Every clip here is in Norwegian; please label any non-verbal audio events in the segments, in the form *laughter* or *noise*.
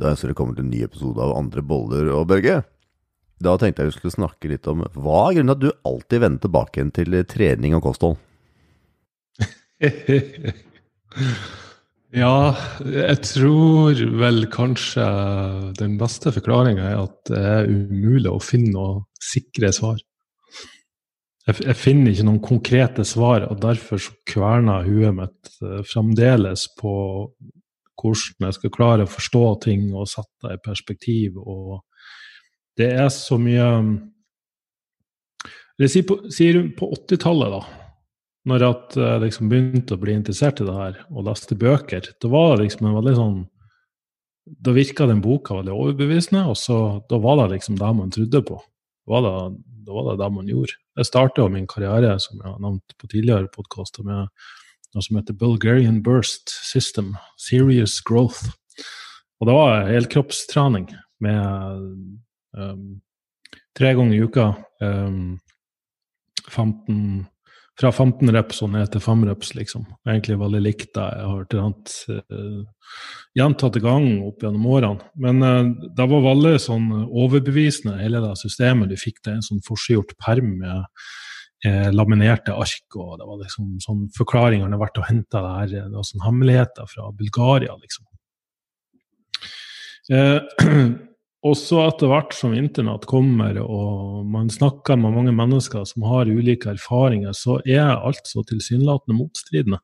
Da ønsker velkommen til en ny episode av Andre boller og Børge. Da tenkte jeg vi skulle snakke litt om hva er grunnen til at du alltid vender tilbake igjen til trening og kosthold? *laughs* ja, jeg tror vel kanskje den beste forklaringa er at det er umulig å finne noe sikre svar. Jeg, jeg, finner ikke noen konkrete svar, og derfor så kverner huet mitt uh, fremdeles på hvordan jeg skal klare å forstå ting og sette det i perspektiv. Og det er så mye Eller sier på, på 80-tallet, da, når jeg liksom begynte å bli interessert i det her og leste bøker, da var det liksom en veldig sånn Da virka den boka veldig overbevisende, og så, da var det liksom det man trodde på. Da var det, da var det det man gjorde. Jeg starta min karriere, som jeg har nevnt på tidligere podkaster, med noe som heter Bulgarian Burst System, Serious Growth. Og det var helkroppstrening med um, tre ganger i uka. Um, 15, fra 15 reps og ned til 5 reps, liksom. Egentlig veldig likt det jeg har trent uh, gjentatte ganger opp gjennom årene. Men uh, det var veldig sånn overbevisende, hele det systemet. Du fikk det en sånn forseggjort perm med eh, laminerte ark, og det var liksom sånn forklaringene har vært å hente det her, sånn hemmeligheter fra Bulgaria, liksom. Eh, *clears throat* også etter hvert som internett kommer og man snakker med mange mennesker som har ulike erfaringer, så er alt så tilsynelatende motstridende.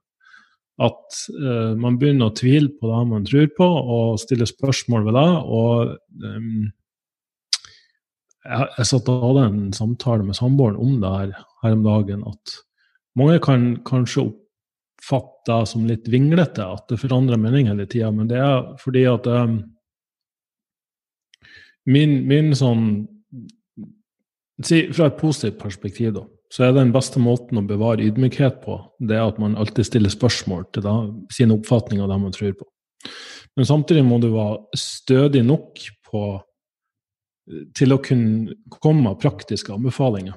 At eh, man begynner å tvile på det man tror på, og stille spørsmål ved det. og um, jeg, jeg satt og hadde en samtale med samboeren om det her, her om dagen, at mange kan kanskje oppfatte det som litt vinglete, at det forandrer mening hele tida, men det er fordi at um, min, min sånn si, Fra et positivt perspektiv, da, så er den beste måten å bevare ydmykhet på, det er at man alltid stiller spørsmål til da, sine oppfatninger av det man tror på. Men samtidig må du være stødig nok på til å kunne komme med praktiske anbefalinger.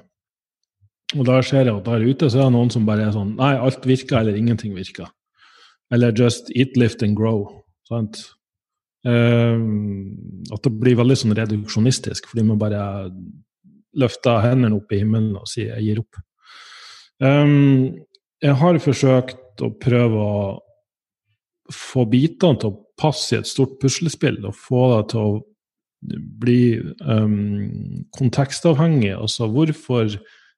Og da ser jeg at der ute så er det noen som bare er sånn Nei, alt virker, eller ingenting virker. Eller just eat, lift and grow. Sant? Uh, at det blir veldig sånn reduksjonistisk, fordi man bare løfter hendene opp i himmelen og sier 'jeg gir opp'. Um, jeg har forsøkt å prøve å få bitene til å passe i et stort puslespill, og få det til å bli um, kontekstavhengig. Altså hvorfor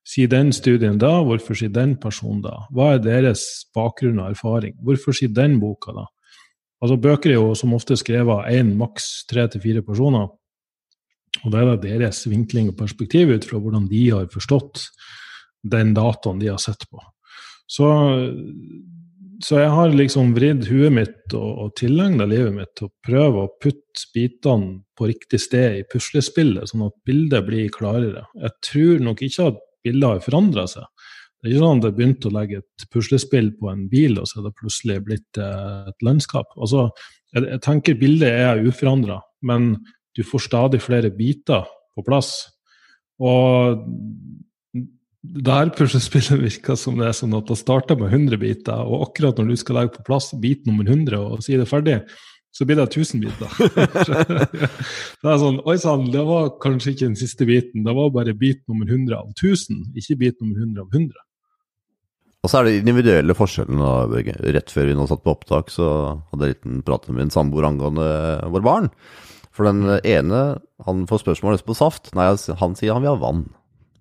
sier den studien da, hvorfor sier den personen da? Hva er deres bakgrunn og erfaring? Hvorfor sier den boka da? Altså Bøker er jo som ofte skrevet av én, maks tre til fire personer. Og da er det deres vinkling og perspektiv ut fra hvordan de har forstått den dataen de har sett på. Så så jeg har liksom vridd huet mitt og, og tilegna livet mitt til å prøve å putte bitene på riktig sted i puslespillet, sånn at bildet blir klarere. Jeg tror nok ikke at bildet har forandra seg. Det er ikke sånn at jeg begynte å legge et puslespill på en bil, og så er det plutselig blitt eh, et landskap. Altså, jeg, jeg tenker bildet er uforandra, men du får stadig flere biter på plass. Og der puslespillet *laughs* virker som det er sånn at det starter med 100 biter, og akkurat når du skal legge på plass bit nummer 100 og si det ferdig, så blir det 1000 biter. *laughs* det er sånn, Oi sann, det var kanskje ikke den siste biten, det var bare bit nummer 100 av 1000, ikke bit nummer 100 av 100. Og så er det individuelle forskjellene. Rett før vi nå satt på opptak, så hadde jeg en liten prat med min samboer angående våre barn. For den ene, han får spørsmål på saft. Nei, han sier han vil ha vann.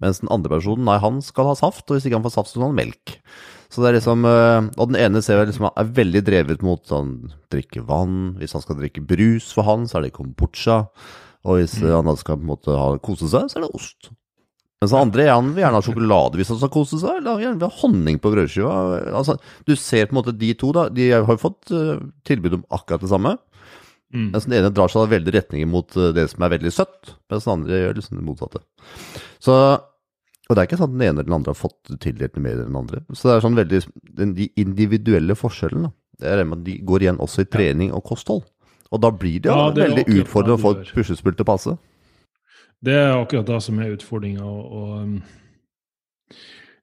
Mens den andre personen, nei, han skal ha saft, og hvis ikke han får saft, så skal han ha melk. Så det er liksom, eh, Og den ene ser jeg liksom er veldig drevet mot sånn drikke vann. Hvis han skal drikke brus for han, så er det kombucha. Og hvis mm. han skal på en måte ha, kose seg, så er det ost. Mens den andre han vil gjerne ha sjokolade hvis han skal kose seg, eller han vil ha honning på brødskiva. Altså, du ser på en måte de to, da. De har jo fått uh, tilbud om akkurat det samme. Mm. Mens den ene drar seg veldig retning mot uh, det som er veldig søtt, mens den andre gjør liksom det motsatte. Så og det er ikke sånn at den ene eller den andre har fått tildelt mer enn den andre. Så det er sånn veldig De individuelle forskjellene det er det med at de går igjen også i trening og kosthold. Og da blir det ja, det veldig utfordrende å få et puslespill til å passe. Det er akkurat det som er utfordringa. Og, um,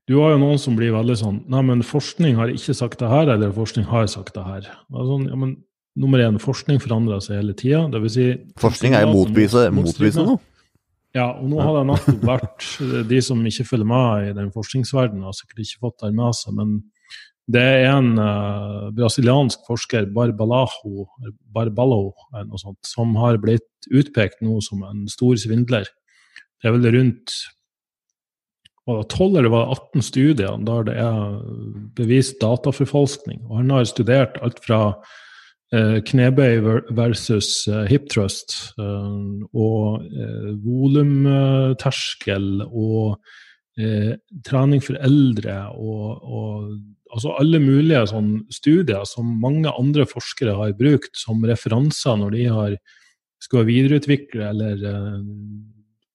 du har jo noen som blir veldig sånn Nei, men forskning har ikke sagt det her, eller forskning har sagt det her. Altså, ja, men nummer én, forskning forandrer seg hele tida. Si, forskning er jo motbevise noe. Ja, og nå har det nettopp vært De som ikke følger med i den forskningsverdenen, har sikkert ikke fått det med seg, men det er en uh, brasiliansk forsker, Barbalaho, Barbalo, sånt, som har blitt utpekt nå som en stor svindler. Det er vel rundt var det 12 eller var det 18 studier der det er bevist dataforfalskning. Og han har studert alt fra eh, knebøy versus eh, hip thrust eh, og eh, volumterskel og eh, trening for eldre og, og altså alle mulige sånn studier som mange andre forskere har brukt som referanser når de har skal videreutvikle eller eh,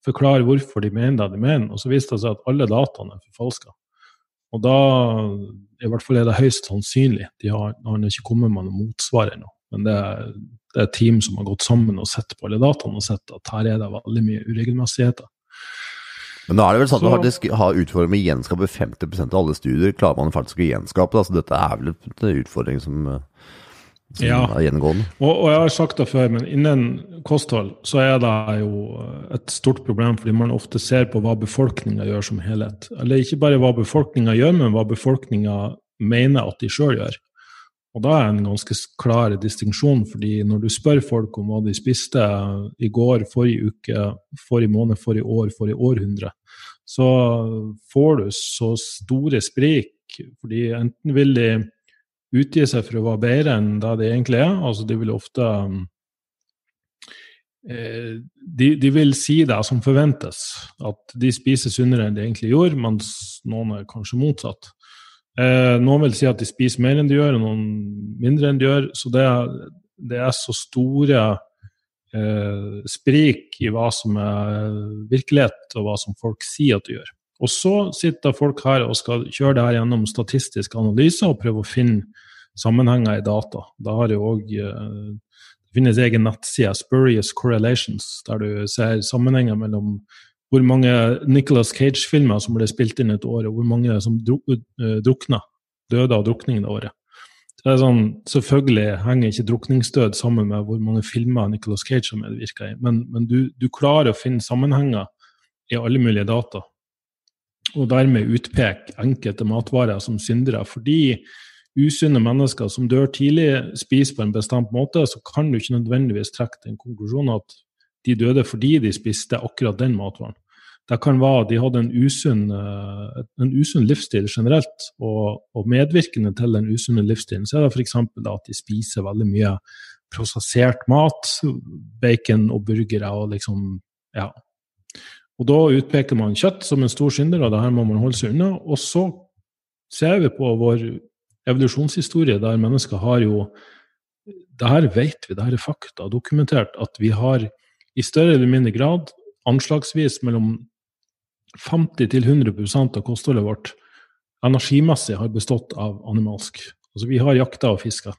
forklare hvorfor de mener det de mener. Og så viste det seg at alle dataene er forfalska. Og da i hvert fall er det høyst sannsynlig. De har, har ikke kommet med noe motsvar ennå. Men det er, det er team som har gått sammen og sett på alle dataene og sett at her er det veldig mye uregelmessigheter. Men nå er det vel sånn at man faktisk har utfordring med å gjenskape 50% av alle studier. Klarer man faktisk å gjenskape det? Altså, dette er vel en utfordring som som ja. Og, og, jeg har sagt det før, men innen kosthold så er det jo et stort problem, fordi man ofte ser på hva befolkninga gjør som helhet. Eller ikke bare hva befolkninga gjør, men hva befolkninga mener at de sjøl gjør. Og da er en ganske klar distinksjon, fordi når du spør folk om hva de spiste i går, forrige uke, forrige måned, forrige år, forrige århundre, så får du så store sprik, fordi enten vil de utgi seg for å være bedre enn det de egentlig er. Altså, de vil ofte eh, de, de, vil si det som forventes, at de spiser sunnere enn de egentlig gjorde, mens noen er kanskje motsatt. Eh, noen vil si at de spiser mer enn de gjør, og noen mindre enn de gjør. Så det, det er så store eh, sprik i hva som er virkelighet, og hva som folk sier at de gjør. Og så sitter folk her og skal kjøre det her gjennom statistisk analyse og prøve å finne sammenhenger i data. Da har det òg eh, Det finnes egen nettside, Spurious Correlations, der du ser sammenhenger mellom hvor mange Nicholas Cage-filmer som ble spilt inn et år, og hvor mange som eh, drukna, døde av drukning det året. Det er sånn, Selvfølgelig henger ikke drukningsdød sammen med hvor mange filmer Nicholas Cage har medvirka i, men, men du, du, klarer å finne sammenhenger i alle mulige data, og dermed utpeke enkelte matvarer som syndere. Fordi usunne mennesker som dør tidlig, spiser på en bestemt måte, så kan du ikke nødvendigvis trekke den konklusjonen at de døde fordi de spiste akkurat den matvaren. Det kan være at de hadde en usunn, eh, en usunn livsstil generelt, og, og, medvirkende til den usunne livsstilen så er det f.eks. at de spiser veldig mye prosessert mat, bacon og burgere og liksom Ja. Og da utpeker man kjøtt som en stor synder, og det her må man holde seg unna. Og så ser vi på vår evolusjonshistorie der mennesker har jo det her vet vi, det her er fakta, dokumentert, at vi har i større eller mindre grad, anslagsvis mellom 50 til 100% av kostholdet vårt energimessig har bestått av animalsk. Altså vi har jakta og fiska.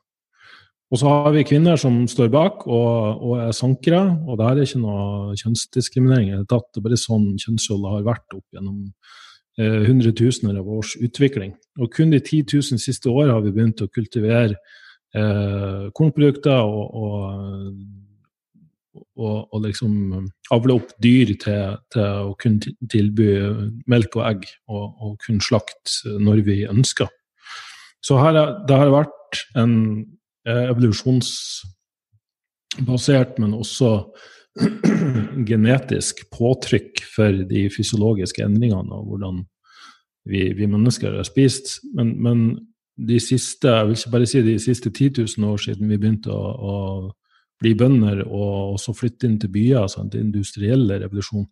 Og så har vi kvinner som står bak og, og er sankere, og det er ikke noe kjønnsdiskriminering det er bare sånn kjønnsroller har vært opp gjennom Eh, hundretusener av års utvikling. Og kun de 10 000 siste år har vi begynt å kultivere eh, kornprodukter og, og, og, liksom avle opp dyr til, til, å kunne tilby melk og egg og, og kunne slakte når vi ønsker. Så her, det har vært en eh, evolusjonsbasert, men også *clears throat* genetisk påtrykk for de fysiologiske endringene og hvordan vi, vi mennesker har spist. Men, men, de siste jeg vil ikke bare si de siste 10 000 år siden vi begynte å, å bli bønder og så flytte inn til byer, altså den industrielle revolusjonen,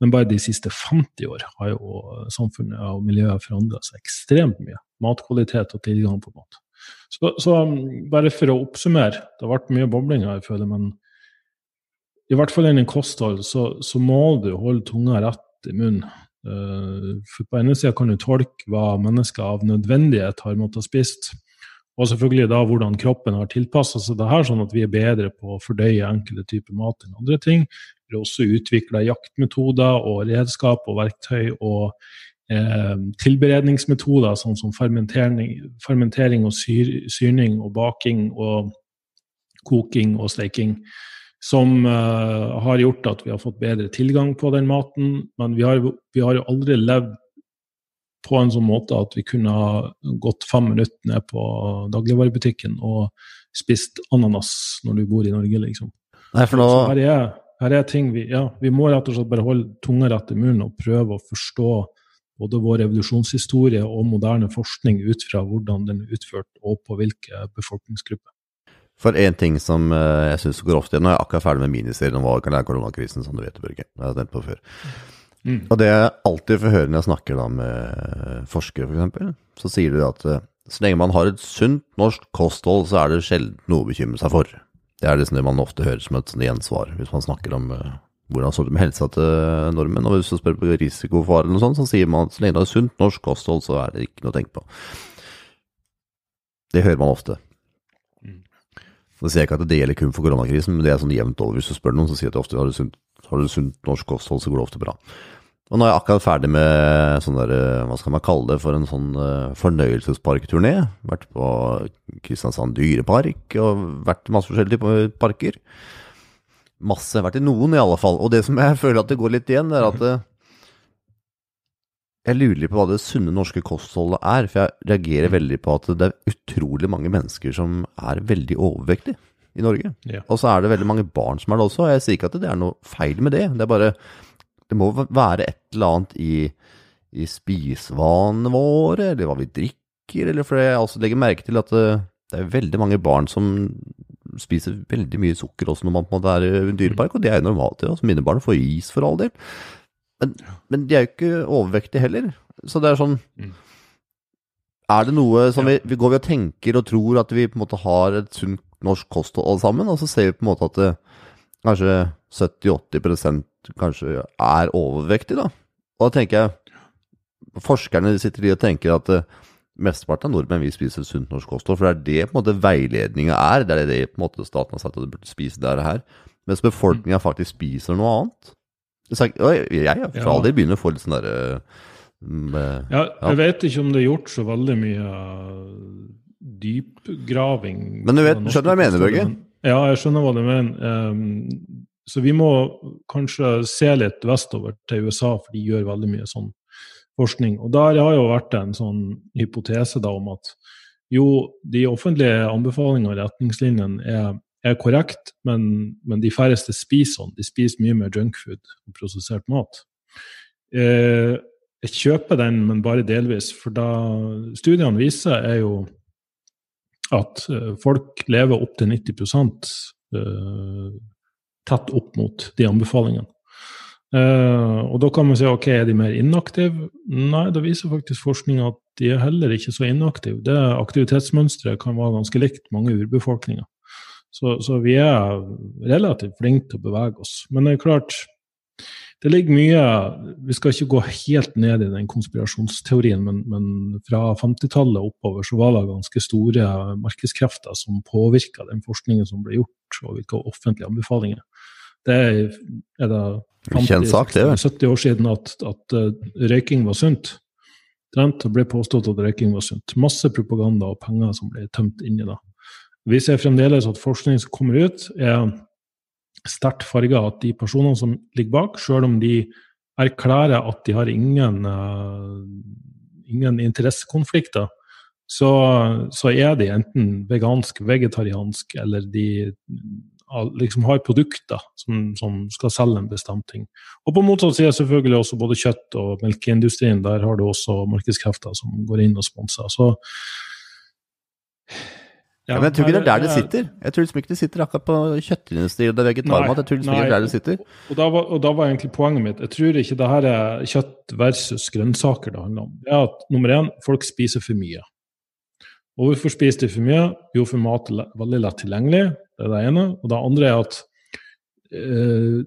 men bare de siste 50 år har jo samfunnet og miljøet forandra seg ekstremt mye. Matkvalitet og tilgang på mat. Så, så, bare for å oppsummere, det har vært mye bobling her, jeg føler, men i hvert fall innen kosthold, så, så, må du holde tunga rett i munnen. Uh, for på ene sida kan du tolke hva mennesker av nødvendighet har måttet spist, og selvfølgelig da hvordan kroppen har tilpassa seg det her, sånn at vi er bedre på å fordøye enkelte typer mat enn andre ting. Vi har også utvikla jaktmetoder og redskap og verktøy og eh, tilberedningsmetoder, sånn som fermentering, fermentering og syr, syrning og baking og koking og steking. Som eh, har gjort at vi har fått bedre tilgang på den maten. Men vi har, vi har jo aldri levd på en sånn måte at vi kunne ha gått fem minutter ned på dagligvarebutikken og spist ananas når du bor i Norge, liksom. Nei, nå... Her er, her er ting vi Ja, vi må rett og slett bare holde tunga rett i munnen og prøve å forstå både vår revolusjonshistorie og moderne forskning ut fra hvordan den er utført, og på hvilke befolkningsgrupper. For én ting som uh, jeg syns går ofte igjen, nå er jeg akkurat ferdig med miniserien om hva kan lære koronakrisen, som du vet, Børge. Det har jeg tenkt på før. Mm. Og det jeg alltid får høre når jeg snakker da med forskere, f.eks., så sier de at uh, så lenge man har et sunt norsk kosthold, så er det sjelden noe å bekymre seg for. Det er liksom det man ofte hører som et gjensvar hvis man snakker om hvordan står det med helsa til nordmenn. Og hvis du spør på risikofare eller noe sånt, så sier man at så lenge du har sunt norsk kosthold, så er det ikke noe å tenke på. Det hører man ofte. Mm. Så sier jeg ikke at det gjelder kun for koronakrisen, men det er sånn jevnt over. Hvis du spør noen, så sier de ofte har du sunt, har du sunt norsk kosthold, så går det ofte bra. Og nå er jeg akkurat ferdig med sånn der, hva skal man kalle det, for en sånn uh, fornøyelsesparkturné. Vært på Kristiansand dyrepark og vært masse forskjellige parker. Masse. Vært i noen, i alle fall. Og det som jeg *laughs* føler at det går litt igjen, er at uh, jeg lurer litt på hva det sunne norske kostholdet er. For jeg reagerer veldig på at det er utrolig mange mennesker som er veldig overvektige i Norge. Ja. Og så er det veldig mange barn som er det også. Og jeg sier ikke at det er noe feil med det. Det er bare det må være et eller annet i, i spisevanene våre, eller hva vi drikker, eller for jeg også legger merke til at eh, det er veldig mange barn som spiser veldig mye sukker også når man på en måte er i en dyrepark, og det er jo normalt. Ja. Altså, mine barn får is for all del. Men, men, de er jo ikke overvektige heller. Så det er sånn mm. Er det noe som vi, vi går vi og tenker og tror at vi på en måte har et sunt norsk kosthold alle sammen, og så ser vi på en måte at det, kanskje 70-80 kanskje er overvektig, da. Og da tenker jeg Forskerne sitter de og tenker at uh, mesteparten av nordmenn vil spise sunt norsk kosthold, for det er det på en måte veiledninga er. Det er det på en måte staten har sagt at du burde spise det her. Mens befolkninga faktisk spiser noe annet. Så, jeg, jeg for all del begynner å få litt sånn derre ja. ja, Jeg vet ikke om det er gjort så veldig mye dypgraving Men du vet, skjønner hva jeg mener, Børge? Ja, jeg skjønner hva du mener. Um, så vi må kanskje se litt vestover til USA, for de gjør veldig mye sånn forskning. Og der har jo vært en sånn hypotese da om at jo, de offentlige anbefalingene og retningslinjene er, er korrekt, men, men, de færreste spiser sånn. De spiser mye mer junkfood og prosessert mat. Eh, jeg kjøper den, men bare delvis. For da studiene viser, er jo at eh, folk lever opptil 90 eh, tett opp mot de anbefalingene. Uh, og da kan man si ok, er de mer inaktive? Nei, da viser faktisk forskning at de er heller ikke så inaktive. Det Aktivitetsmønsteret kan være ganske likt mange urbefolkninger. Så, så vi er relativt flinke til å bevege oss. Men det er klart, det ligger mye Vi skal ikke gå helt ned i den konspirasjonsteorien, men, men fra 50-tallet oppover så var det ganske store markedskrefter som påvirka den forskningen som ble gjort, og hvilke offentlige anbefalinger. Det er, det 50, sak, det 70 år siden at, at uh, røyking var sunt. Det ble påstått at røyking var sunt. Masse propaganda og penger som ble tømt inni da. Vi ser fremdeles at forskning som kommer ut, er sterkt farga at de personene som ligger bak, sjøl om de erklærer at de har ingen, uh, ingen interessekonflikter, så, så, er de enten vegansk, vegetariansk, eller de liksom har produkter som, som, skal selge en bestemt ting. Og på motsatt side selvfølgelig også både kjøtt- og melkeindustrien. Der har du også markedskrefter som går inn og sponser. Så ja, men jeg tror ikke det er der det sitter. Jeg tror liksom ikke det sitter akkurat på kjøttindustri og det vegetarmat. Jeg tror liksom ikke det er der det sitter. Og da, var, og da, var, egentlig poenget mitt Jeg tror ikke det her er kjøtt versus grønnsaker det handler om. Det er at nummer én, folk spiser for mye. Og hvorfor spiser de for mye? Jo, for mat er veldig lett tilgjengelig. Det er det ene. Og det andre er at eh,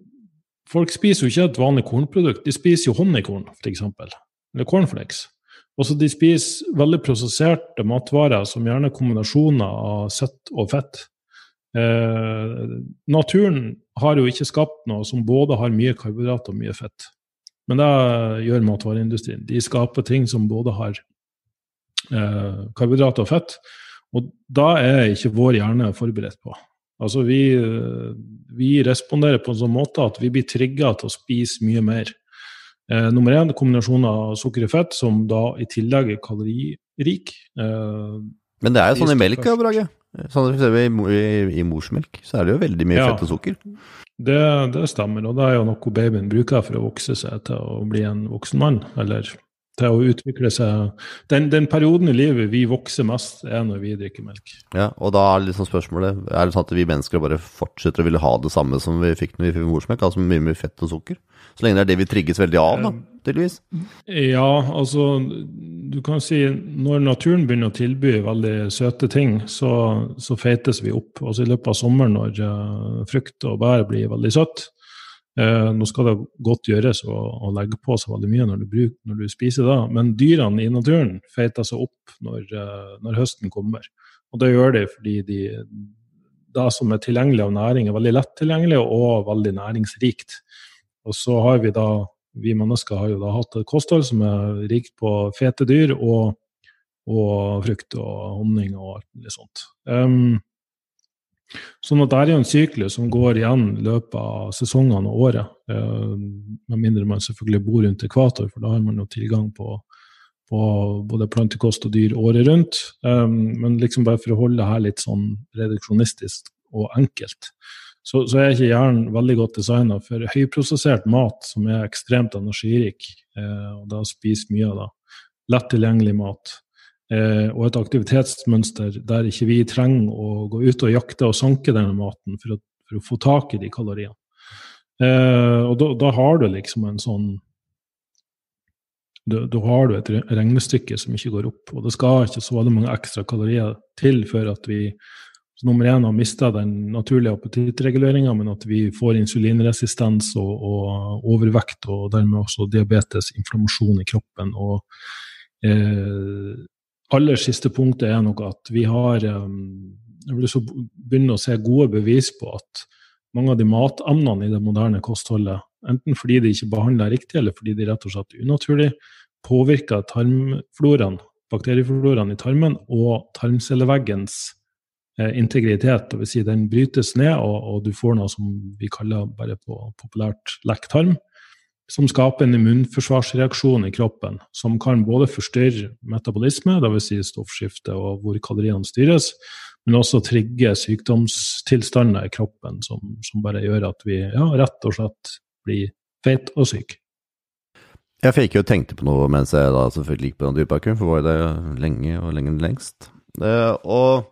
folk spiser jo ikke et vanlig kornprodukt. De spiser jo honningkorn, f.eks. Eller cornflakes. Også de spiser veldig prosesserte matvarer, som gjerne kombinasjoner av søtt og fett. Eh, naturen har jo ikke skapt noe som både har mye karbohydrat og mye fett. Men det gjør matvareindustrien. De skaper ting som både har eh, karbohydrat og fett. Og da er ikke vår hjerne forberedt på. Altså vi, vi responderer på en sånn måte at vi blir trigga til å spise mye mer. Eh, nummer én kombinasjon av sukker og fett, som da i tillegg er kaloririk. Eh, Men det er jo sånn i melk, ja, Brage. Sånn i, i, i, morsmelk så er det jo veldig mye ja, fett og sukker. Det, det, stemmer, og det er jo noe babyen bruker for å vokse seg til å bli en voksen mann. Eller til å utvikle seg den, den, perioden i livet vi vokser mest, er når vi drikker melk. Ja, og da er liksom spørsmålet Er det sånn at vi mennesker bare fortsetter å ville ha det samme som vi fikk når vi fikk morsmelk, altså mye mer fett og sukker? Så lenge det er det vi trigges veldig av, da, tydeligvis? Ja, altså Du kan si når naturen begynner å tilby veldig søte ting, så, så feites vi opp. Altså i løpet av sommeren når uh, frukt og bær blir veldig søtt, Eh, nå skal det godt gjøres å, å, legge på så veldig mye når du, bruk, når du spiser da, men dyrene i naturen feiter seg opp når, eh, når, høsten kommer. Og det gjør de fordi de, det som er tilgjengelig av næring, er veldig lett tilgjengelig og veldig næringsrikt. Og så har vi da, vi mennesker har jo da hatt et kosthold som er rikt på fete dyr og, og frukt og honning og alt mulig sånt. Um, Sånn at det er jo en syklus som går igjen i løpet av sesongene og året. Eh, med mindre man selvfølgelig bor rundt ekvator, for da har man jo tilgang på, på både plantekost og dyr året rundt. Eh, men liksom bare for å holde det her litt sånn reduksjonistisk og enkelt, så, så er ikke hjernen veldig godt designa for høyprosessert mat som er ekstremt energirik, eh, og da spiser mye av det. Lett tilgjengelig mat og et aktivitetsmønster der ikke vi trenger å gå ut og jakte og sanke denne maten for å, for å få tak i de kaloriene. Eh, og da, da, har du liksom en sånn da har du et regnestykke som ikke går opp. Og det skal ikke så veldig mange ekstra kalorier til før at vi nummer én har mista den naturlige appetittreguleringa, men at vi får insulinresistens og, og, overvekt og dermed også diabetes, inflammasjon i kroppen. og eh, aller siste punktet er nok at vi har um, Jeg vil begynne å se gode bevis på at mange av de matemnene i det moderne kostholdet, enten fordi de ikke behandler riktig, eller fordi de rett og slett unaturlig, påvirker tarmfloraen, bakteriefloraen i tarmen og tarmcelleveggens eh, integritet. Dvs. Si den brytes ned, og, og, du får noe som vi kaller bare på populært lekk tarm som skaper en immunforsvarsreaksjon i kroppen, som kan både forstyrre metabolisme, dvs. Si stoffskifte og hvor kaloriene styres, men også trigge sykdomstilstander i kroppen som, som bare gjør at vi ja, rett og slett blir feit og syk. Jeg fikk jo tenkte på noe mens jeg da selvfølgelig gikk på den dypakken, for var jo det lenge og lenge lengst. Eh, og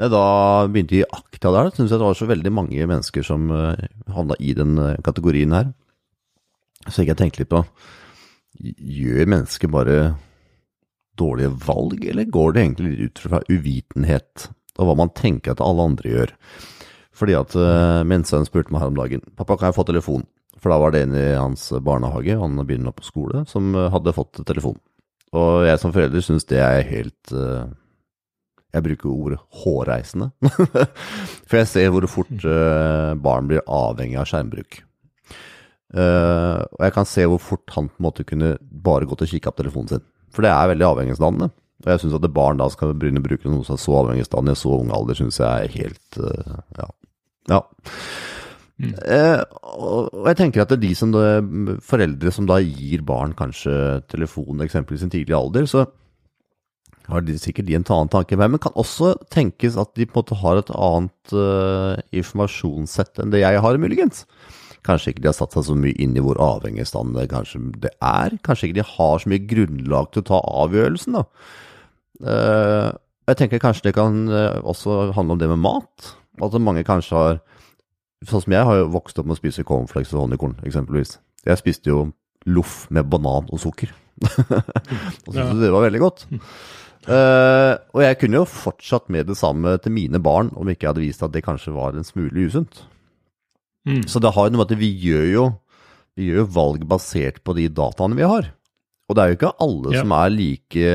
jeg da begynte i akta der, syns jeg det var så veldig mange mennesker som uh, havna i den uh, kategorien her. Så jeg tenkte litt på Gjør mennesker bare dårlige valg, eller går det egentlig ut fra uvitenhet og hva man tenker at alle andre gjør? Fordi at uh, mens spurte meg her om dagen Pappa, kan jeg få telefon? For da var det en i hans barnehage, han begynner på skole, som uh, hadde fått telefon. Og jeg som forelder syns det er helt uh, Jeg bruker ordet hårreisende. *laughs* For jeg ser hvor fort barn blir avhengig av skjermbruk. Uh, og jeg kan se hvor fort han på en måte kunne bare gått og kikka på telefonen sin. For det er veldig avhengighetsdannende. Og jeg syns at det barn da skal begynne å bruke noe som er så avhengighetsdannende i så ung alder, syns jeg er helt uh, Ja. ja. Mm. Uh, og jeg tenker at det er de som det, foreldre som da gir barn kanskje telefon eksempelvis i en tidlig alder, så har de sikkert de en annen tanke med, men kan også tenkes at de på en måte har et annet informasjonssett enn det jeg har, muligens. Kanskje ikke de har satt seg så mye inn i hvor avhengig stand det kanskje det er. Kanskje ikke de har så mye grunnlag til å ta avgjørelsen, da. Uh, jeg tenker kanskje det kan uh, også handle om det med mat. At mange kanskje har Sånn som jeg har jo vokst opp med å spise cornflakes og honningkorn, eksempelvis. Jeg spiste jo loff med banan og sukker. *laughs* og syntes ja. det var veldig godt. Uh, og jeg kunne jo fortsatt med det samme til mine barn om ikke jeg hadde vist at det kanskje var en smule usunt. Mm. Så det har jo noe med at vi gjør jo, vi gjør jo valg basert på de dataene vi har. Og det er jo ikke alle ja. som er like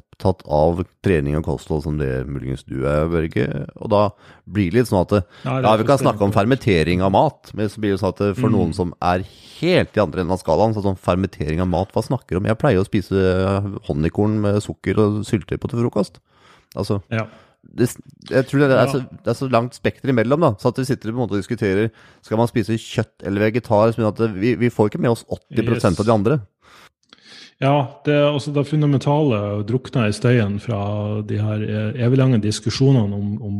opptatt av trening og kosthold som det muligens du er, Børge. Og da blir det litt sånn at det, ja, ja, vi kan snakke om fermentering av mat, men så blir det sånn at for mm. noen som er helt i andre enden av skalaen, så sånn fermentering av mat, hva snakker du om? Jeg pleier å spise honningkorn med sukker og syltetøy på til frokost. Altså, ja. Det, jeg tror det er, så, det er så langt spekter imellom, da. Så at vi sitter og diskuterer Skal man spise kjøtt eller vegetar. Men at det, vi, vi får ikke med oss 80 yes. av de andre. Ja, det, altså det fundamentale drukna i støyen fra de her eviglange diskusjonene om, om,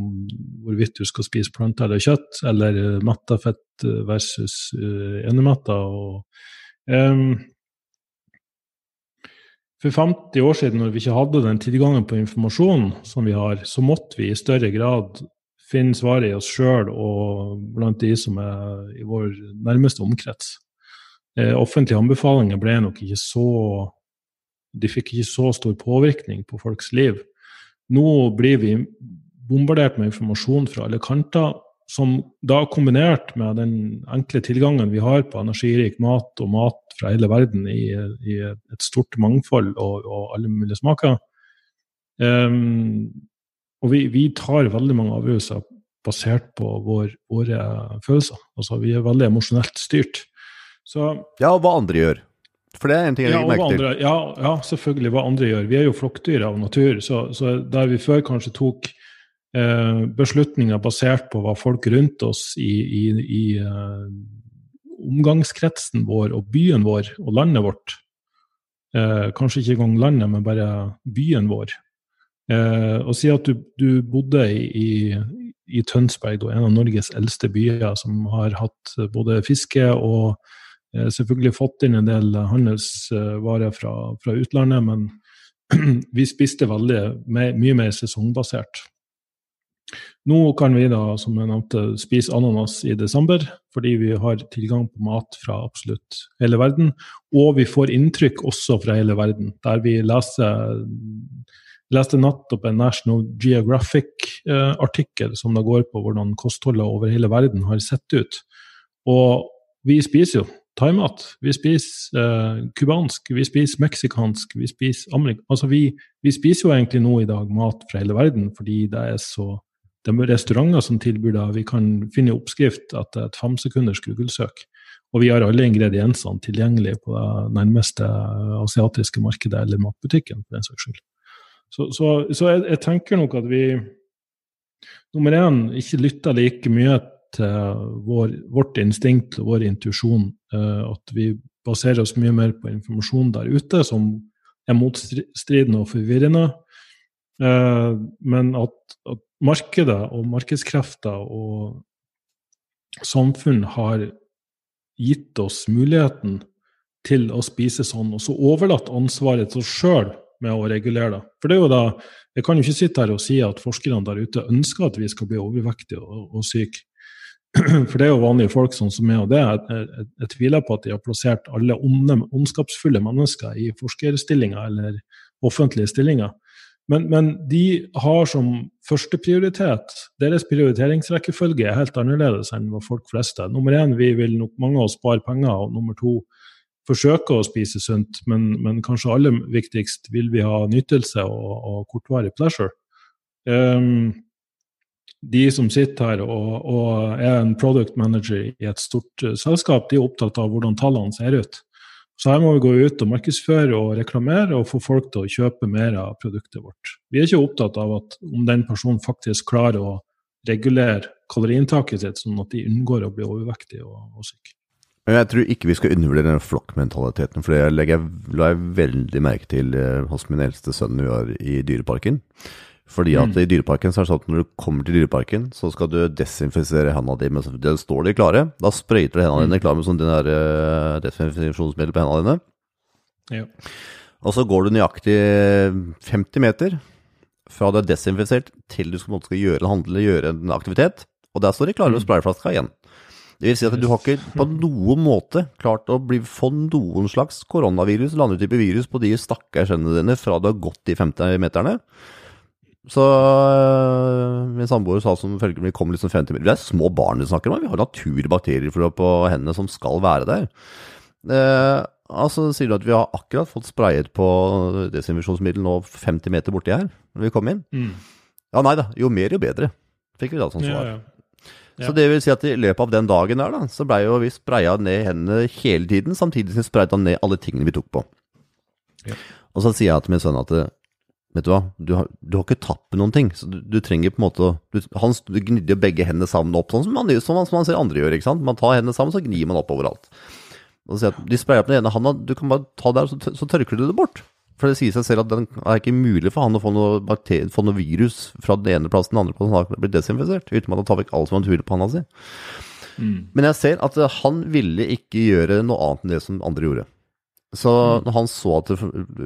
hvorvidt du skal spise planter eller kjøtt, eller metta fett versus uh, enemetta. Og, um, for 50 år siden, når vi ikke hadde den tilgangen på informasjon som vi har, så måtte vi i større grad finne svaret i oss sjøl og blant de som er i vår nærmeste omkrets. Eh, offentlige anbefalinger ble nok ikke så De fikk ikke så stor påvirkning på folks liv. Nå blir vi bombardert med informasjon fra alle kanter, som da kombinert med den enkle tilgangen vi har på energirik mat og mat fra hele verden i, i et stort mangfold og, og alle mulige smaker um, Og vi, vi, tar veldig mange avgjørelser basert på vår, våre følelser. Altså Vi er veldig emosjonelt styrt. Så, ja, og hva andre gjør. For det er en ting jeg ja, merker til. ja, ja, selvfølgelig hva andre gjør. Vi er jo flokkdyr av natur. Så, så der vi før kanskje tok beslutninger basert på hva folk rundt oss i, i, i eh, omgangskretsen vår og byen vår og landet vårt eh, Kanskje ikke engang landet, men bare byen vår. Eh, og si at du, du bodde i, i, Tønsberg, en av Norges eldste byer, som har hatt både fiske og eh, selvfølgelig fått inn en del handelsvarer fra, fra utlandet, men *clears throat* vi spiste veldig mye mer sesongbasert. Nå kan vi da, som jeg nevnte, spise ananas i desember, fordi vi har tilgang på mat fra absolutt hele verden. Og vi får inntrykk også fra hele verden, der vi leser leste nettopp en National Geographic-artikkel som da går på hvordan kostholdet over hele verden har sett ut. Og vi spiser jo thaimat. Vi spiser cubansk, vi spiser meksikansk, vi spiser amerikansk Altså vi, vi, spiser jo egentlig nå i dag mat fra hele verden fordi det er så det er restauranter som tilbyr det. Vi kan finne oppskrift etter et femsekunders Google-søk. Og vi har alle ingrediensene tilgjengelig på det nærmeste asiatiske markedet eller matbutikken. for den saks skyld. Så, så, så jeg, jeg, tenker nok at vi nummer én ikke lytter like mye til vår, vårt instinkt og vår intuisjon. Uh, at vi baserer oss mye mer på informasjon der ute som er motstridende og forvirrende. Uh, men at, at markedet og markedskrefter og samfunn har gitt oss muligheten til å spise sånn, og så overlatt ansvaret til oss sjøl med å regulere det. For det er jo da, Jeg kan jo ikke sitte her og si at forskerne der ute ønsker at vi skal bli overvektige og, og syke. *clears throat* For det er jo vanlige folk sånn som meg, og det. Jeg, jeg, jeg, tviler på at de har plassert alle onde, ondskapsfulle mennesker i forskerstillinger eller offentlige stillinger. Men, men, de har som førsteprioritet Deres prioriteringsrekkefølge er helt annerledes enn hva folk flest er. Nummer én, vi vil nok mange av oss spare penger. Og nummer to, forsøke å spise sunt. Men, men kanskje aller viktigst vil vi ha nytelse og, og kortvarig pleasure. Um, de som sitter her og, og, er en product manager i et stort uh, selskap, de er opptatt av hvordan tallene ser ut. Så her må vi gå ut og markedsføre og reklamere og få folk til å kjøpe mer av produktet vårt. Vi er ikke opptatt av at om den personen faktisk klarer å regulere kaloriinntaket sitt, sånn at de unngår å bli overvektige og, og syke. Jeg tror ikke vi skal undervurdere den flokkmentaliteten, for det la jeg veldig merke til eh, hos min eldste sønn vi var i Dyreparken. Fordi at mm. i Dyreparken så er det sånn at når du kommer til Dyreparken, så skal du desinfisere hendene dine. Men det står de klare. Da sprøyter du hendene mm. dine klar med sånn den der uh, desinfeksjonsmiddel på hendene dine. Ja. Og så går du nøyaktig 50 meter fra du er desinfisert til du skal, skal gjøre en handel, gjøre en aktivitet. Og der står de klare med mm. sprayflaska igjen. Det vil si at du har ikke på *laughs* noen måte klart å bli, få noen slags koronavirus eller andre typer virus på de stakkars hendene dine fra du har gått de 50 meterne. Så øh, min samboer sa som følger vi kom liksom 50 meter, Det er små barn vi snakker om. Vi har naturbakterier på hendene som skal være der. Eh, altså sier du at vi har akkurat fått sprayet på desinfeksjonsmiddel nå 50 meter borti her, når vi kom inn. Mm. Ja, nei da. Jo mer, jo bedre, fikk vi da som svar. Ja, ja. Ja. Så det vil si at i løpet av den dagen der, da, så blei jo vi spraya ned hendene hele tiden, samtidig som vi sprayet ned alle tingene vi tok på. Og så sier jeg til min sønn at Vet du hva, du har, du har ikke tappet noen ting, så du, du trenger på en måte du, Han gnidde begge hendene sammen opp, sånn som man, som, man, som man ser andre gjør. ikke sant? Man tar hendene sammen, så gnir man opp overalt. Og så sier at De sprayer opp den ene handa, du kan bare ta der, så, så tørker du det bort. For det sier seg selv at det er ikke mulig for han å få noe, få noe virus fra den ene plassen til den andre plassen. Han har blitt desinfisert, uten at han tar vekk alt som han naturlig på handa si. Mm. Men jeg ser at han ville ikke gjøre noe annet enn det som andre gjorde. Så mm. når han så at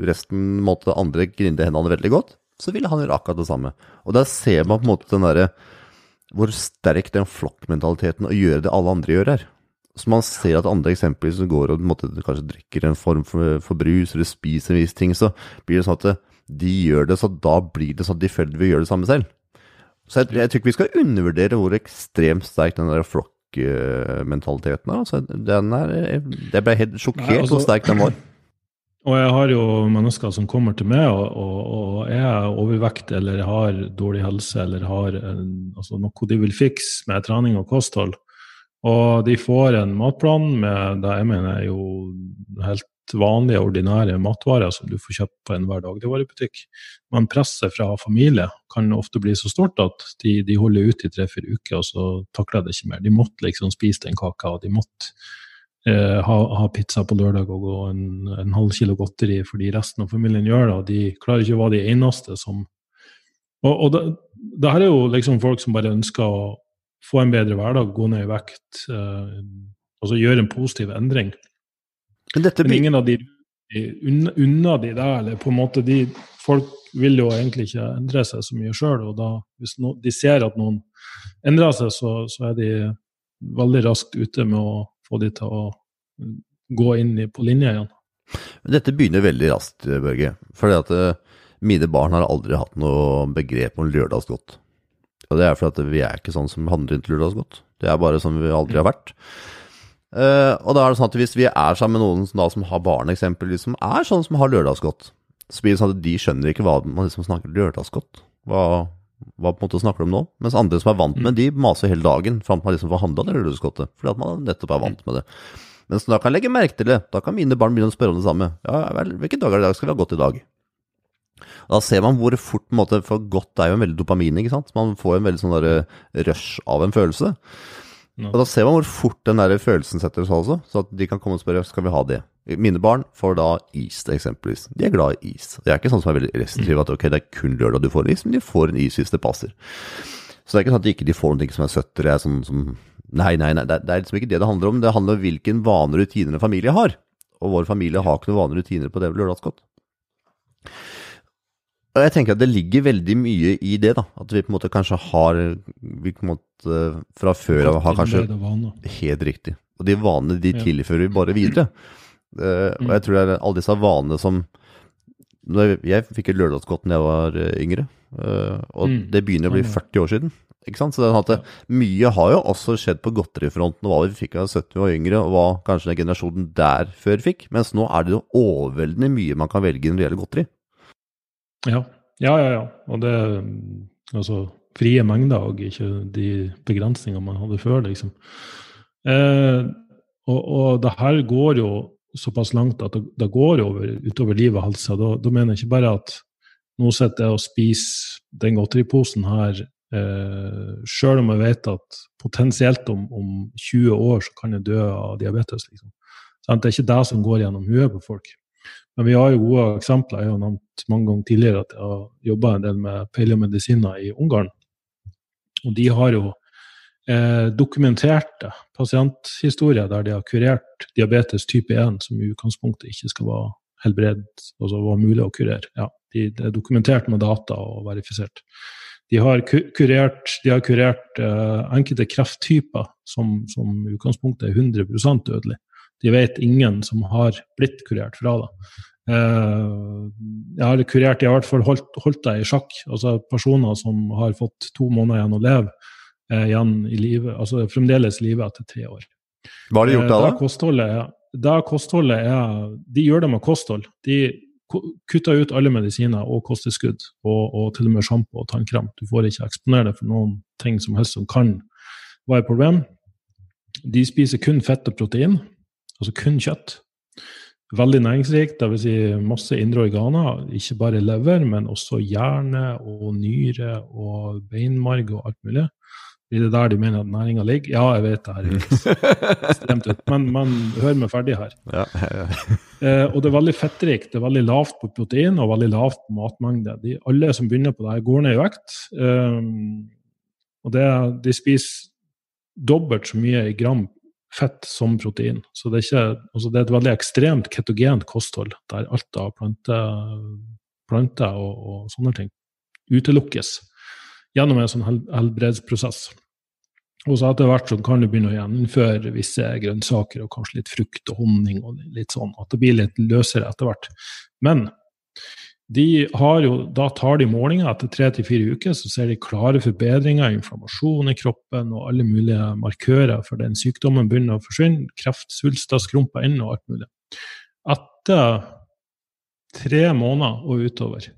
resten måtte andre grinde hendene veldig godt, så ville han gjøre akkurat det samme. Og der ser man på en måte den derre hvor sterk den flokkmentaliteten å gjøre det alle andre gjør, er. Så man ser at andre eksempler som går og måte, kanskje drikker en form for, for, brus eller spiser en viss ting, så blir det sånn at de gjør det, så da blir det sånn at de føler de vil gjøre det samme selv. Så jeg, jeg tror ikke vi skal undervurdere hvor ekstremt sterk den der flokk mentaliteten Altså, den er, jeg ble helt sjokkert altså, hvor sterk den var. Og jeg har jo mennesker som kommer til meg og, og, og er overvekt eller har dårlig helse eller har en, altså noe de vil fikse med trening og kosthold. Og de får en matplan med det jeg mener er jo helt vanlige, ordinære matvarer som du får kjøpt på enhver dagligvarebutikk. Men presset fra familie kan ofte bli så stort at de, de holder ut i tre-fire uker, og så takler det ikke mer. De måtte liksom spise den kaka, og de måtte eh, ha, ha, pizza på lørdag og gå en, en, halv kilo godteri fordi resten av familien gjør det, og de klarer ikke å være de eneste som Og, og det, det her er jo liksom folk som bare ønsker å få en bedre hverdag, gå ned i vekt, eh, altså gjøre en positiv endring. Men, ingen av de unna, unna de der, eller på en måte de Folk vil jo egentlig ikke endre seg så mye sjøl, og da, hvis no, de ser at noen endrer seg, så, så, er de veldig raskt ute med å få de til å gå inn i, på linje igjen. Dette begynner veldig raskt, Børge. Fordi at mine barn har aldri hatt noe begrep om lørdagsgodt. Og det er fordi at vi er ikke sånn som handler inn til lørdagsgodt. Det er bare sånn vi aldri har vært. Uh, og da er det sånn at hvis vi er sammen med noen som, da, som har barn, eksempelvis, som er sånn som har lørdagsgodt, så blir det sånn at de skjønner ikke hva man liksom snakker lørdagsgodt. Hva, hva på en måte snakker de om nå? Mens andre som er vant med de maser hele dagen fram til man liksom får handla det lørdagsgodtet, fordi at man nettopp er vant med det. Mens da kan jeg legge merke til det, da kan mine barn begynne å spørre om det samme. Ja vel, hvilke dag er det i dag? Skal vi ha godt i dag? Da ser man hvor fort på en måte, For godt er jo en veldig dopamin, ikke sant. Man får en veldig sånn der rush av en følelse. Og da ser man hvor fort den der følelsen setter seg også, så at de kan komme og spørre skal vi ha det. Mine barn får da is, eksempelvis. De er glad i is. De er ikke sånn som er veldig restriktive, at ok, det er kun lørdag du får is, men de får en is hvis det passer. Så det er ikke sånn at de ikke får noe som er søtt eller er sånn som Nei, nei, nei, det er liksom ikke det det handler om. Det handler om hvilken vaner og rutiner en familie har. Og vår familie har ikke noen vaner og rutiner på det lørdagsgodt. Og jeg tenker at det ligger veldig mye i det, da. At vi på en måte kanskje har Vi på en måte fra før av har kanskje Helt riktig. Og de vanene de tilfører vi bare videre. Uh, og jeg tror det er alle disse vanene som Jeg fikk et lørdagsgodt da jeg var uh, yngre, uh, og mm. det begynner å bli 40 år siden. Ikke sant? Så det, at det, Mye har jo også skjedd på godterifronten, og hva vi fikk av 70 år yngre, og hva kanskje den generasjonen der før fikk. Mens nå er det jo overveldende mye man kan velge når det gjelder godteri. Ja, ja, ja. ja. Og det Altså frie mengder og ikke de begrensningene man hadde før, liksom. Eh, og, og det her går jo såpass langt at det, det går over, utover liv og helse. Da, da, mener jeg ikke bare at nå sitter jeg og spiser den godteriposen her eh, sjøl om jeg vet at potensielt om, om, 20 år så kan jeg dø av diabetes. Liksom. Så det er ikke det som går gjennom huet på folk. Men vi har jo gode eksempler. Jeg har nevnt mange ganger tidligere at jeg har jobba en del med paleomedisiner i Ungarn. Og de har jo eh, dokumenterte pasienthistorier der de har kurert diabetes type 1, som i utgangspunktet ikke skal være helbred, altså var mulig å kurere. Ja, de, det er dokumentert med data og verifisert. De har kurert, de har kurert eh, enkelte krefttyper som, som i utgangspunktet er 100 dødelig. De vet ingen som har blitt kurert fra det. Uh, jeg har kurert, jeg har i hvert fall holdt, holdt deg i sjakk. Altså personer som har fått to måneder igjen å leve uh, igjen i live, altså fremdeles i live etter tre år. Hva har de gjort da? Uh, kostholdet, da kostholdet er De gjør det med kosthold. De kutter ut alle medisiner og kosttilskudd, og, og, til og med sjampo og tannkrem. Du får ikke eksponere deg for noen ting som helst som kan være et problem. De spiser kun fett og protein altså kun kjøtt. veldig næringsrikt, dvs. Si masse indre organer. Ikke bare lever, men også hjerne og nyre og beinmarg og alt mulig. Blir det der de mener at næringa ligger? Ja, jeg vet det her er ekstremt ut, men, men hør meg ferdig her. Ja, ja, Eh, og det er veldig fettrikt. Det er veldig lavt på protein og veldig lavt på matmengde. De, alle som begynner på det her, går ned i vekt. Eh, og det, de spiser dobbelt så mye i gram fett som protein. Så det er, ikke, altså det er et veldig ekstremt ketogent kosthold, der alt av planter plante og, og, sånne ting utelukkes gjennom en sånn hel, helbredsprosess. Og så etter hvert så kan du begynne å gjennomføre visse grønnsaker og kanskje litt frukt og honning og litt sånn, at det blir litt løsere etter hvert. Men de jo, da tar de målinger etter tre til fire uker, så ser de klare forbedringer, inflammasjon i kroppen og alle mulige markører for den sykdommen begynner å forsvinne. Kreft, svulster, skrumper inn og alt mulig. Etter tre måneder og utover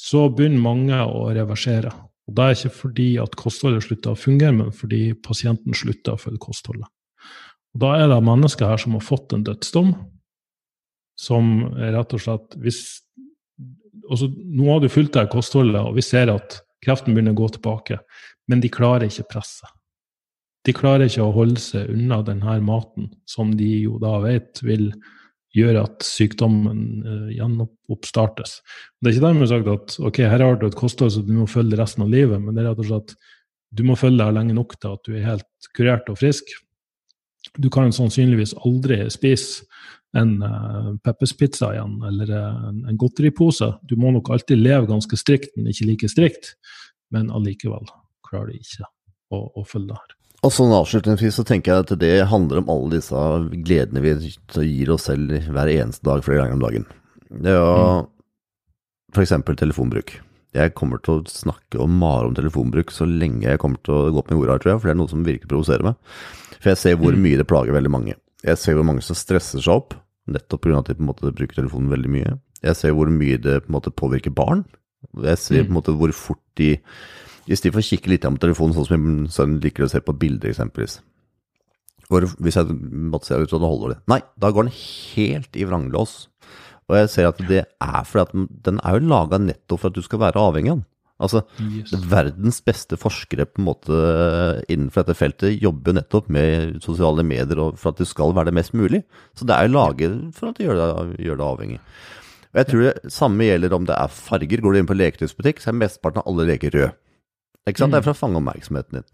så begynner mange å reversere. Og Det er ikke fordi at kostholdet slutter å fungere, men fordi pasienten slutter å følge kostholdet. Og Da er det mennesker her som har fått en dødsdom, som rett og slett hvis, altså, Nå har du fulgt deg kostholdet, og vi ser at kreften begynner å gå tilbake, men de klarer ikke presset. De klarer ikke å holde seg unna denne maten, som de jo da vet vil gjør at sykdommen uh, gjenoppstartes. Det er ikke dermed sagt at ok, her har du et kosthold så du må følge resten av livet, men det er rett og slett du må følge deg lenge nok til at du er helt kurert og frisk. Du kan sannsynligvis aldri spise en uh, Peppers-pizza igjen, eller en, en godteripose. Du må nok alltid leve ganske strikt, men ikke like strikt. Men allikevel klarer du ikke å, å følge det her. Og sånn avslutningsvis så tenker jeg at det handler om alle disse gledene vi gir oss selv hver eneste dag flere ganger om dagen. Det jo mm. f.eks. telefonbruk. Jeg kommer til å snakke og mare om telefonbruk så lenge jeg kommer til å gå opp med jorda, tror jeg, for det er noe som virkelig provoserer meg. For jeg ser hvor mm. mye det plager veldig mange. Jeg ser hvor mange som stresser seg opp, nettopp pga. at de på en måte bruker telefonen veldig mye. Jeg ser hvor mye det på en måte påvirker barn. Jeg ser på en måte hvor fort de Istedenfor å kikke litt på telefonen, sånn som min sønn liker å se på bilder, eksempelvis. Hvor, hvis jeg måtte se ut sånn, holder det. Nei, da går den helt i vranglås. Og jeg ser at det er fordi at den er jo laga nettopp for at du skal være avhengig av den. Altså, yes. Verdens beste forskere på en måte innenfor dette feltet jobber jo nettopp med sosiale medier og for at det skal være det mest mulig. Så det er jo laget for at det gjør det, gjør det avhengig. Og jeg tror det samme gjelder om det er farger. Går du inn på leketøysbutikk, så er mesteparten av alle leker rød. Ikke sant? Det er for å fange oppmerksomheten din.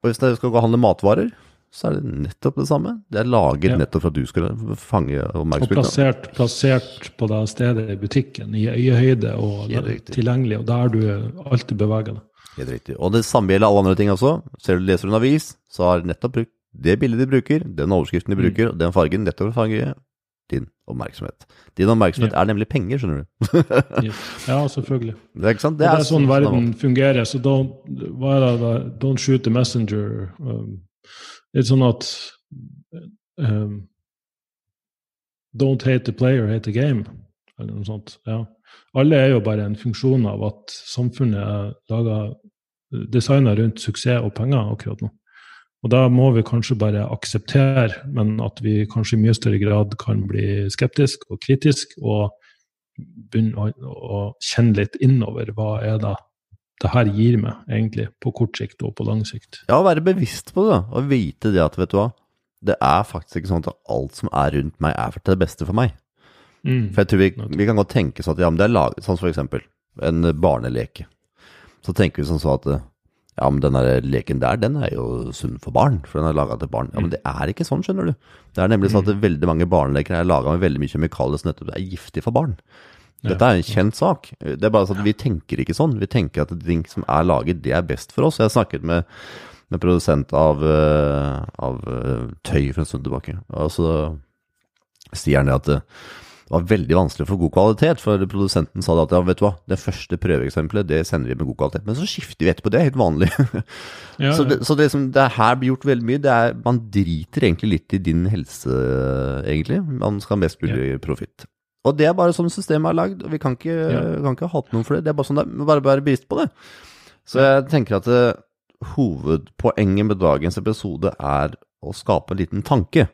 Og hvis du skal gå og handle matvarer, så er det nettopp det samme. Det er laget ja. nettopp for at du skal fange oppmerksomheten. Og plassert, plassert, på det stedet i butikken, i øyehøyde og tilgjengelig, og der du alltid beveger deg. Helt riktig. Og det samme gjelder alle andre ting også. Ser du leser en avis, så har nettopp brukt det bildet de bruker, den overskriften de mm. bruker, mm. og den fargen nettopp for å fange din oppmerksomhet. Din oppmerksomhet ja. er nemlig penger, skjønner du. ja, selvfølgelig. *laughs* Det er, ikke sant? Det er, det er sånn verden fungerer. Så don't, don't shoot the messenger. Um, det er sånn at um, Don't hate the player, hate the game, eller noe sånt. Ja. Alle er jo bare en funksjon av at samfunnet er laga designa rundt suksess og penger akkurat nå. Og da må vi kanskje bare akseptere, men at vi kanskje i mye større grad kan bli skeptisk og kritisk, og begynne å, å kjenne litt innover hva er det det her gir meg, egentlig, på kort sikt og på lang sikt. Ja, å være bevisst på det, og vite det at, vet du hva, det er faktisk ikke sånn at alt som er rundt meg, er til det beste for meg. Mm. For jeg tror vi, vi, kan godt tenke sånn at ja, men det er laget, sånn som for eksempel en barneleke. Så tenker vi sånn sånn at ja, men den der leken der, den er jo sunn for barn, for den er laga til barn. Ja, men det er ikke sånn, skjønner du. Det er nemlig sånn at mm. veldig mange barneleker er laga med veldig mye kjemikalier som nettopp er giftig for barn. Dette er en kjent sak. Det er bare sånn at Vi tenker ikke sånn. Vi tenker at ting som er laget, det er best for oss. Jeg har snakket med, med produsent av, uh, av uh, tøy for en stund tilbake. Og så sier han det at uh, det var veldig vanskelig å få god kvalitet, for produsenten sa det at ja, vet du hva, det første prøveeksempelet det sender vi med god kvalitet. Men så skifter vi etterpå, det er helt vanlig. *laughs* Ja, så, det, så det, som, det her blir gjort veldig mye, det er man driter egentlig litt i din helse, egentlig. Man skal ha mest mulig ja. profitt. Og det er bare sånn systemet er lagd, vi kan ikke, ja. kan ikke hate noen for det. Det er bare sånn det er, bare være bevisst på det. Så jeg tenker at det, hovedpoenget med dagens episode er å skape en liten tanke.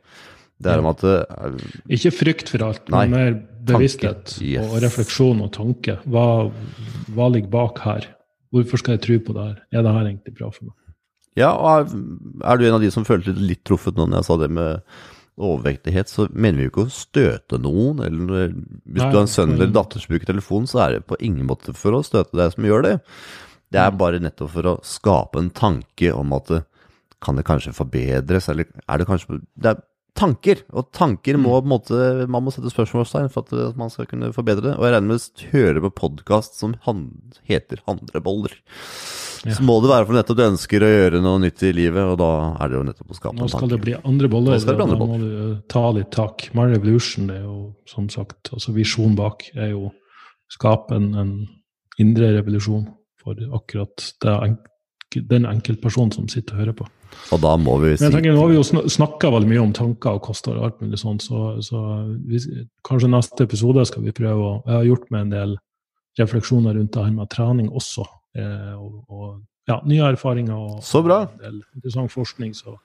Det er om at eh, Ikke frykt for alt, Nei, men mer bevissthet. Yes. og refleksjon og tanke. Hva, hva ligger bak her? Hvorfor skal jeg tro på det her? Er det her egentlig bra for meg? Ja, og er, er du en av de som følte litt truffet nå når jeg sa det med overvektighet, så mener vi jo ikke å støte noen. Eller hvis Nei, du har en sønn eller datter som bruker telefon, så er det på ingen måte for å støte deg som gjør det. Det er bare nettopp for å skape en tanke om at det, kan det kanskje forbedres, eller er det kanskje Det er tanker, og tanker må på en måte Man må sette spørsmålstegn for at eh, man skal kunne forbedre det. Og jeg regner med å høre på podkast som han, heter Handreboller. Ja. Så må det være for nettopp du ønsker å gjøre noe nytt i livet, og da er det jo nettopp å skape Nå skal det bli andre boller. Bli andre Da må du eh, ta litt tak. My Revolution det er jo som sagt, altså visjonen bak er jo skape en, en indre revolusjon for akkurat det den enkeltpersonen som sitter og hører på. Og da må vi si Men jeg tenker, Nå har vi jo snakka veldig mye om tanker og kostnader og alt mulig sånt, så, så vi, kanskje neste episode skal vi prøve å Jeg har gjort meg en del refleksjoner rundt det her med trening også. Eh, og, og ja, nye erfaringer og, Så bra. og en del interessant forskning. Så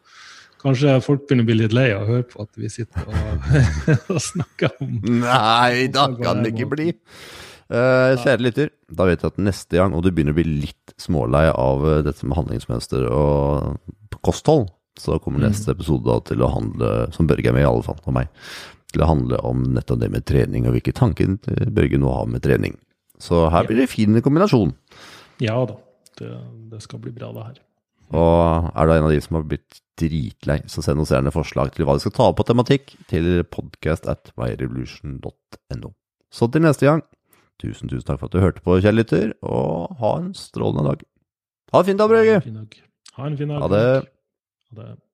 kanskje folk begynner å bli litt lei av å høre på at vi sitter og, *laughs* og snakker om Nei, da kan det ikke bli. Eh, kjære lytter, da vet jeg at neste gang, og du begynner å bli litt smålei av eh, dette med handlingsmønster og kosthold, så kommer Mm. neste episode da til å handle, som Børge er med i alle fall, og meg, til å handle om nettopp det med trening, og hvilke tanker eh, Børge nå har med trening. Så her blir det fin kombinasjon. Ja da, det, det skal bli bra, det her. Og er du en av de som har blitt dritlei, så send oss gjerne forslag til hva de skal ta opp på tematikk til podcast at myrevolution.no. Så til neste gang, tusen, tusen takk for at du hørte på, kjære lytter, og ha en strålende dag. Ha en fin dag, Brøge! Ha en fin dag. Ha det. Ha det.